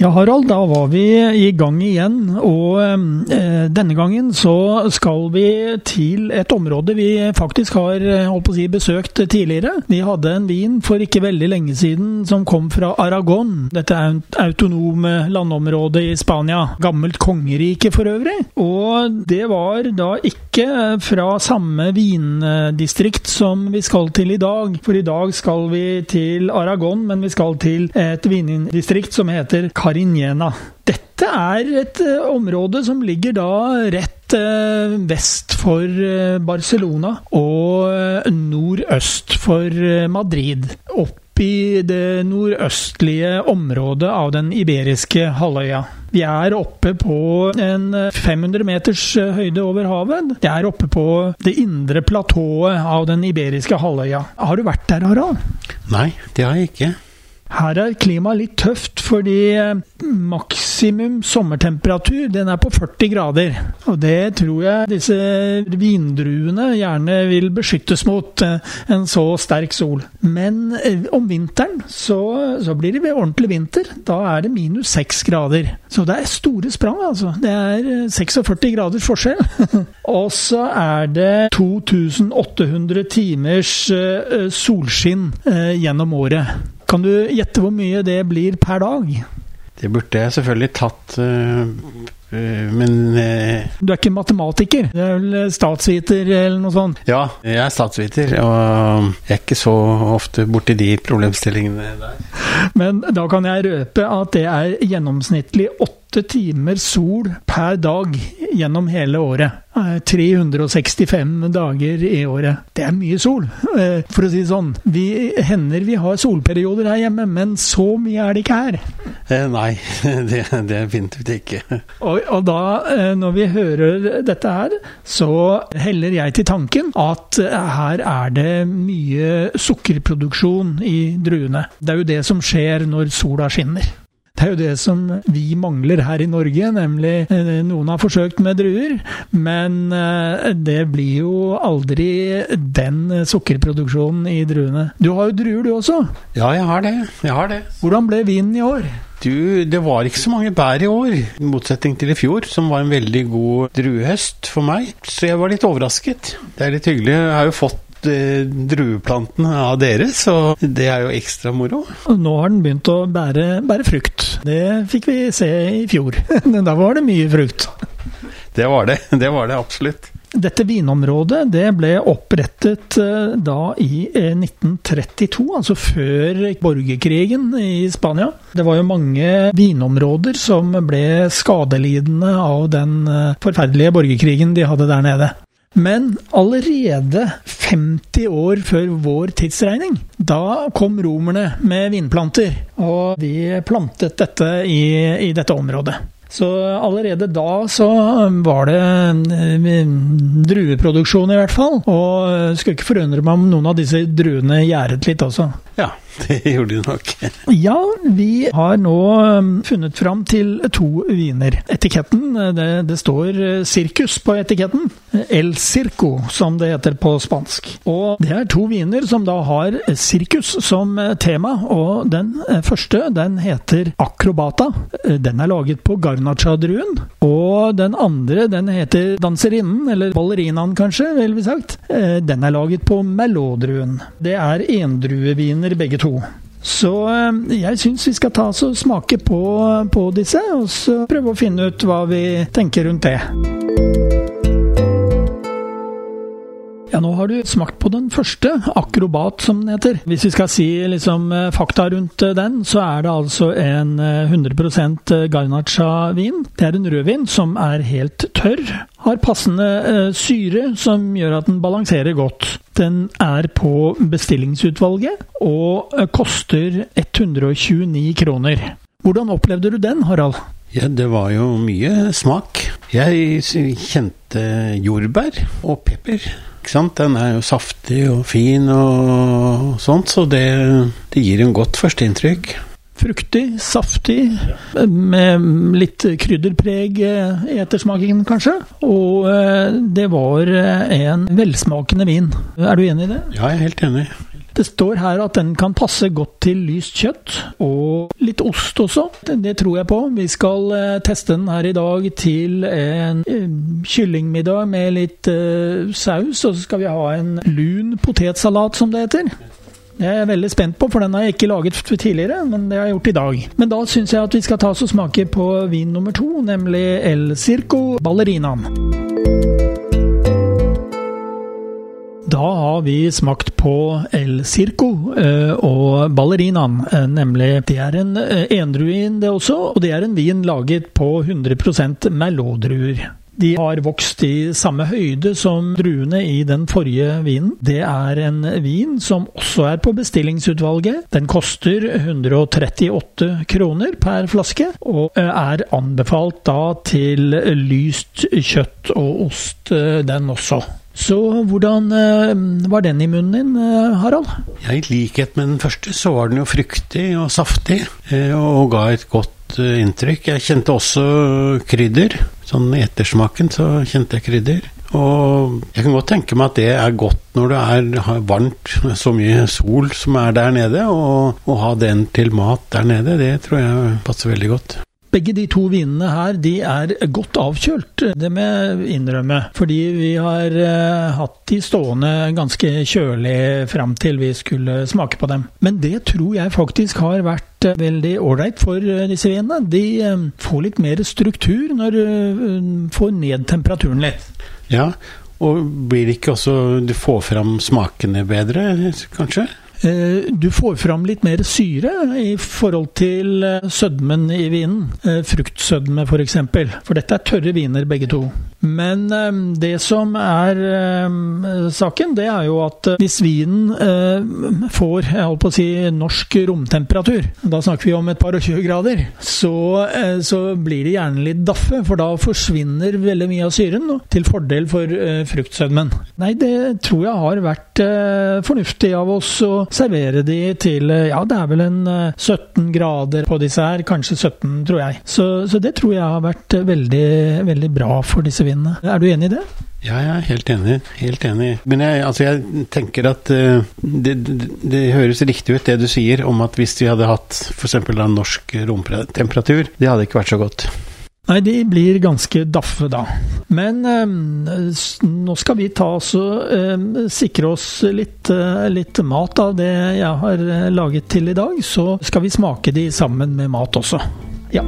Ja, Harald, da var vi i gang igjen, og eh, denne gangen så skal vi til et område vi faktisk har eh, si, besøkt tidligere. Vi hadde en vin for ikke veldig lenge siden som kom fra Aragon. Dette er et autonome landområde i Spania. Gammelt kongerike for øvrig. Og det var da ikke fra samme vindistrikt som vi skal til i dag. For i dag skal vi til Aragon, men vi skal til et vindistrikt som heter Caracas. Carignena. Dette er et uh, område som ligger da rett uh, vest for uh, Barcelona og nordøst for Madrid. Opp i det nordøstlige området av den iberiske halvøya. Vi er oppe på en 500 meters høyde over havet. Det er oppe på det indre platået av den iberiske halvøya. Har du vært der, Harald? Nei, det har jeg ikke. Her er klimaet litt tøft, fordi eh, maksimum sommertemperatur den er på 40 grader. Og det tror jeg disse vindruene gjerne vil beskyttes mot, eh, en så sterk sol. Men eh, om vinteren så, så blir det ordentlig vinter. Da er det minus 6 grader. Så det er store sprang, altså. Det er 46 graders forskjell. Og så er det 2800 timers solskinn gjennom året. Kan du gjette hvor mye det blir per dag? Det burde jeg selvfølgelig tatt, øh, men øh, Du er ikke matematiker? Du er vel statsviter eller noe sånt? Ja, jeg er statsviter, og jeg er ikke så ofte borti de problemstillingene der. Men da kan jeg røpe at det er gjennomsnittlig åtte timer sol per dag gjennom hele året. 365 dager i året. Det er mye sol, eh, for å si det sånn. Vi hender vi har solperioder her hjemme, men så mye er det ikke her. Eh, nei, det, det er definitivt ikke. Og, og, da, eh, når vi hører dette her, så heller jeg til tanken at her er det mye sukkerproduksjon i druene. Det er jo det som skjer når sola skinner. Det er jo det som vi mangler her i Norge, nemlig eh, Noen har forsøkt med druer, men eh, det blir jo aldri den sukkerproduksjonen i druene. Du har jo druer, du også? Ja, jeg har det. Jeg har det. Hvordan ble vinen i år? Du, det var ikke så mange bær i år, i motsetning til i fjor, som var en veldig god druehøst for meg. Så jeg var litt overrasket. Det er litt hyggelig. Jeg har jo fått drueplantene av dere, så det er jo ekstra moro. Nå har den begynt å bære, bære frukt. Det fikk vi se i fjor. da var det mye frukt. Det var det. Det var det absolutt. Dette vinområdet det ble opprettet eh, da i 1932, eh, altså før borgerkrigen i Spania. Det var jo mange vinområder som ble skadelidende av den forferdelige borgerkrigen de hadde der nede. Men allerede 50 år før vår tidsregning, da kom romerne med vinplanter. Og vi plantet dette i, i dette området. Så allerede da så var det eh, drueproduksjon, i hvert fall. Og skulle ikke forundre meg om noen av disse druene gjæret litt også. Ja, det gjorde de nok. ja, vi har nå um, funnet fram til to viner. Etiketten, uh, det, det står sirkus Circus på etiketten. El Circo, som det heter på spansk. Og det er to viner som da har sirkus som uh, tema. Og den første, den heter Acrobata. Den er laget på Garnacha-druen. Og den andre, den heter Danserinnen, eller Ballerinaen kanskje, vil vi sagt. Den er laget på Merlot-druen. Det er endrueviner vinner begge to. Så eh, jeg syns vi skal ta oss og smake på, på disse, og så prøve å finne ut hva vi tenker rundt det. Nå har du smakt på den første, akrobat som den heter. Hvis vi skal si liksom eh, fakta rundt eh, den, så er det altså en 100% Garnacha-vin. Det er en rødvin som er helt tørr. Har passende syre som gjør at den balanserer godt. Den er på bestillingsutvalget og eh, koster 129 kroner. Hvordan opplevde du den, Harald? Ja, det var jo mye smak. Jeg kjente jordbær og pepper. Ikke sant? Den er jo saftig og fin og sånt, så det, det gir en godt førsteinntrykk. Fruktig, saftig, med litt krydderpreg i ettersmaken, kanskje. Og eh, det var en velsmakende vin. Er du enig i det? Ja, jeg er helt enig. Det står her at den kan passe godt til lyst kjøtt, og litt ost også. Det tror jeg på. Vi skal eh, teste den her i dag til en eh, kyllingmiddag med litt uh, saus, og så skal vi ha en lun potetsalat, som det heter. Jeg er veldig spent på, for den har jeg ikke laget tidligere, men det har jeg gjort i dag. Men da syns jeg at vi skal ta oss og smake på vin nummer to, nemlig El Circo Ballerinaen. Da har vi smakt på El Circo eh, og Ballerinaen, eh, nemlig Det er en eh, endruin, det også, og det er en vin laget på 100 Merlot-druer. De har vokst i samme høyde som druene i den forrige vinen. Det er en vin som også er på bestillingsutvalget. Den koster 138 kroner per flaske, og er anbefalt da til lyst kjøtt og ost, den også. Så hvordan var den i munnen din, Harald? Ja, I likhet med den første, så var den jo fruktig og saftig, og ga et godt inntrykk. Jeg kjente også krydder. Sånn ettersmaken så kjente jeg krydder. Og jeg kan godt tenke meg at det er godt når det er varmt, så mye sol som er der nede. Og å ha den til mat der nede, det tror jeg passer veldig godt. Begge de to vinene her de er godt avkjølt, det må jeg innrømme. Fordi vi har eh, hatt de stående ganske kjølig fram til vi skulle smake på dem. Men det tror jeg faktisk har vært eh, veldig ålreit for eh, disse vinene. De får litt mer struktur når du får ned temperaturen litt. Ja, og blir det ikke også Du får fram smakene bedre, kanskje? Du får fram litt mer syre i forhold til sødmen i vinen. Fruktsødme, f.eks. For, for dette er tørre viner, begge to. Men det som er saken, det er jo at hvis vinen får jeg holdt på å si, norsk romtemperatur, da snakker vi om et par og tjue grader, så, så blir det gjerne litt daffe, for da forsvinner veldig mye av syren til fordel for fruktsødmen. Nei, det tror jeg har vært fornuftig av oss å servere de til ja, det er vel en 17 grader på disse her, kanskje 17, tror jeg. Så, så det tror jeg har vært veldig, veldig bra for disse vinene. Er du enig i det? Ja, jeg er helt enig. Helt enig. Men jeg, altså jeg tenker at uh, det, det, det, høres riktig ut det du sier om at hvis vi hadde hatt f.eks. norsk romtemperatur, det hadde ikke vært så godt. Nei, de blir ganske daffe da. Men eh, nå skal vi ta og eh, sikre oss litt, eh, litt, mat av det jeg har laget til i dag. Så skal vi smake de sammen med mat også. Ja.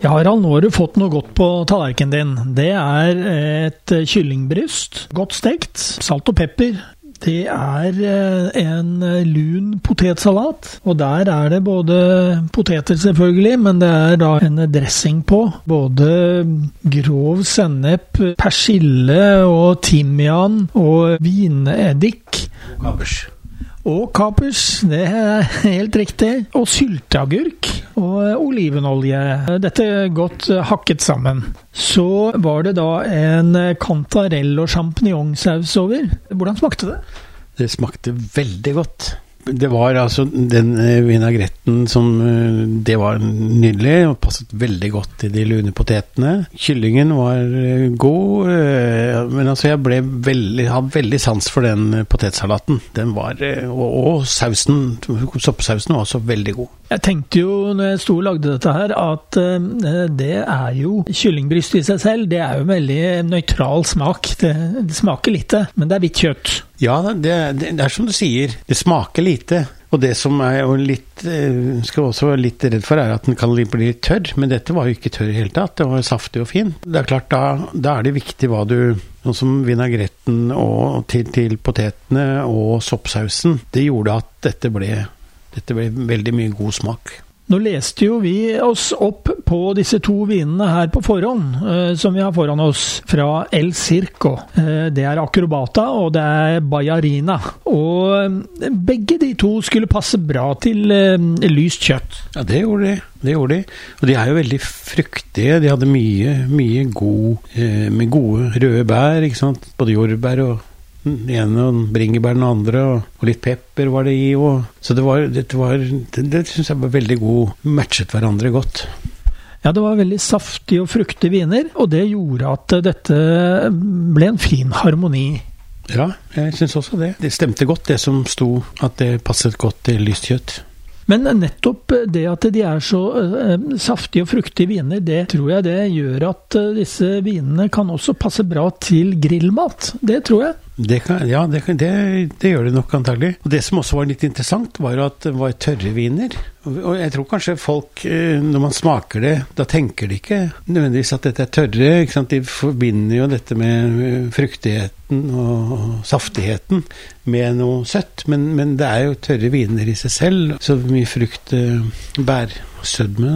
Ja, Harald, nå har du fått noe godt på tallerkenen din. Det er et kyllingbryst, godt stekt, salt og pepper, det er en lun potetsalat. Og der er det både poteter, selvfølgelig, men det er da en dressing på. Både grov sennep, persille og timian og vineddik. Kapers. Og kapers, det er helt riktig. Og sylteagurk og olivenolje. Dette godt hakket sammen. Så var det da en kantarell- og sjampinjongsaus over. Hvordan smakte det? Det smakte veldig godt. Det var altså den vinagretten som Det var nydelig og passet veldig godt til de lune potetene. Kyllingen var god, men altså jeg ble veldig hadde veldig sans for den potetsalaten. Den var Og, og sausen, soppsausen var også veldig god. Jeg tenkte jo når jeg sto og lagde dette her, at det er jo Kyllingbryst i seg selv, det er jo en veldig nøytral smak. Det, det smaker lite, men det er hvitt kjøtt. Ja, det, det, det, er som du sier, det smaker lite. Og det som er jo litt uh, skal også være litt redd for, er at den kan bli litt tørr. Men dette var jo ikke tørr i det hele tatt. Det var saftig og fin. Det er klart, da, da er det viktig hva du Sånn som vinagretten og til, til potetene og soppsausen. Det gjorde at dette ble dette ble veldig mye god smak. Nå leste jo vi oss opp på disse to vinene her på forhånd, eh, som vi har foran oss, fra El Circo. Eh, det er Acrobata, og det er Bajarina. Og eh, begge de to skulle passe bra til lyst kjøtt. Ja, det gjorde de. Det gjorde de. Og de er jo veldig fruktige. De hadde mye, mye god Med gode røde bær, ikke sant. Både jordbær og den ene og bringebær den andre, og litt pepper var det i. Og, så det var, det, var, det, det syns jeg var veldig god. Matchet hverandre godt. Ja, det var veldig saftige og fruktige viner, og det gjorde at dette ble en fin harmoni. Ja, jeg syns også det. Det stemte godt, det som sto, at det passet godt til lyst kjøtt. Men nettopp det at de er så uh, saftige og fruktige viner, det tror jeg det gjør at uh, disse vinene kan også passe bra til grillmat. Det tror jeg. Det kan, ja, det, kan, det, det, gjør det nok antagelig. Og Det som også var litt interessant, var at det var tørre viner. Og jeg tror kanskje folk, når man smaker det, da tenker de ikke nødvendigvis at dette er tørre. De forbinder jo dette med fruktigheten og saftigheten med noe søtt. Men, men det er jo tørre viner i seg selv. Så mye frukt, bær, sødme.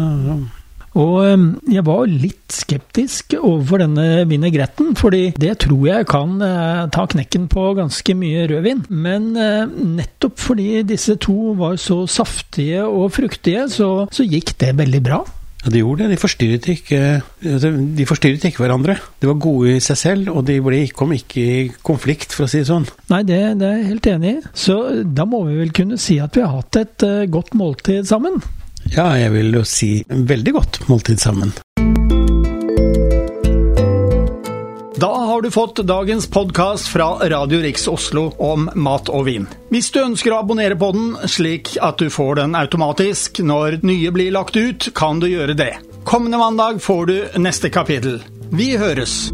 Og jeg var litt skeptisk overfor denne vinegretten, fordi det tror jeg kan eh, ta knekken på ganske mye rødvin. Men eh, nettopp fordi disse to var så saftige og fruktige, så, så gikk det veldig bra. Ja, De gjorde det. De forstyrret ikke, altså, de forstyrret ikke hverandre. De var gode i seg selv, og de ble, kom ikke i konflikt, for å si det sånn. Nei, det, det er jeg helt enig i. Så da må vi vel kunne si at vi har hatt et godt måltid sammen. Ja, jeg vil jo si veldig godt måltid sammen. Da har du fått dagens podkast fra Radio Riks Oslo om mat og vin. Hvis du ønsker å abonnere på den, slik at du får den automatisk når nye blir lagt ut, kan du gjøre det. Kommende mandag får du neste kapittel. Vi høres!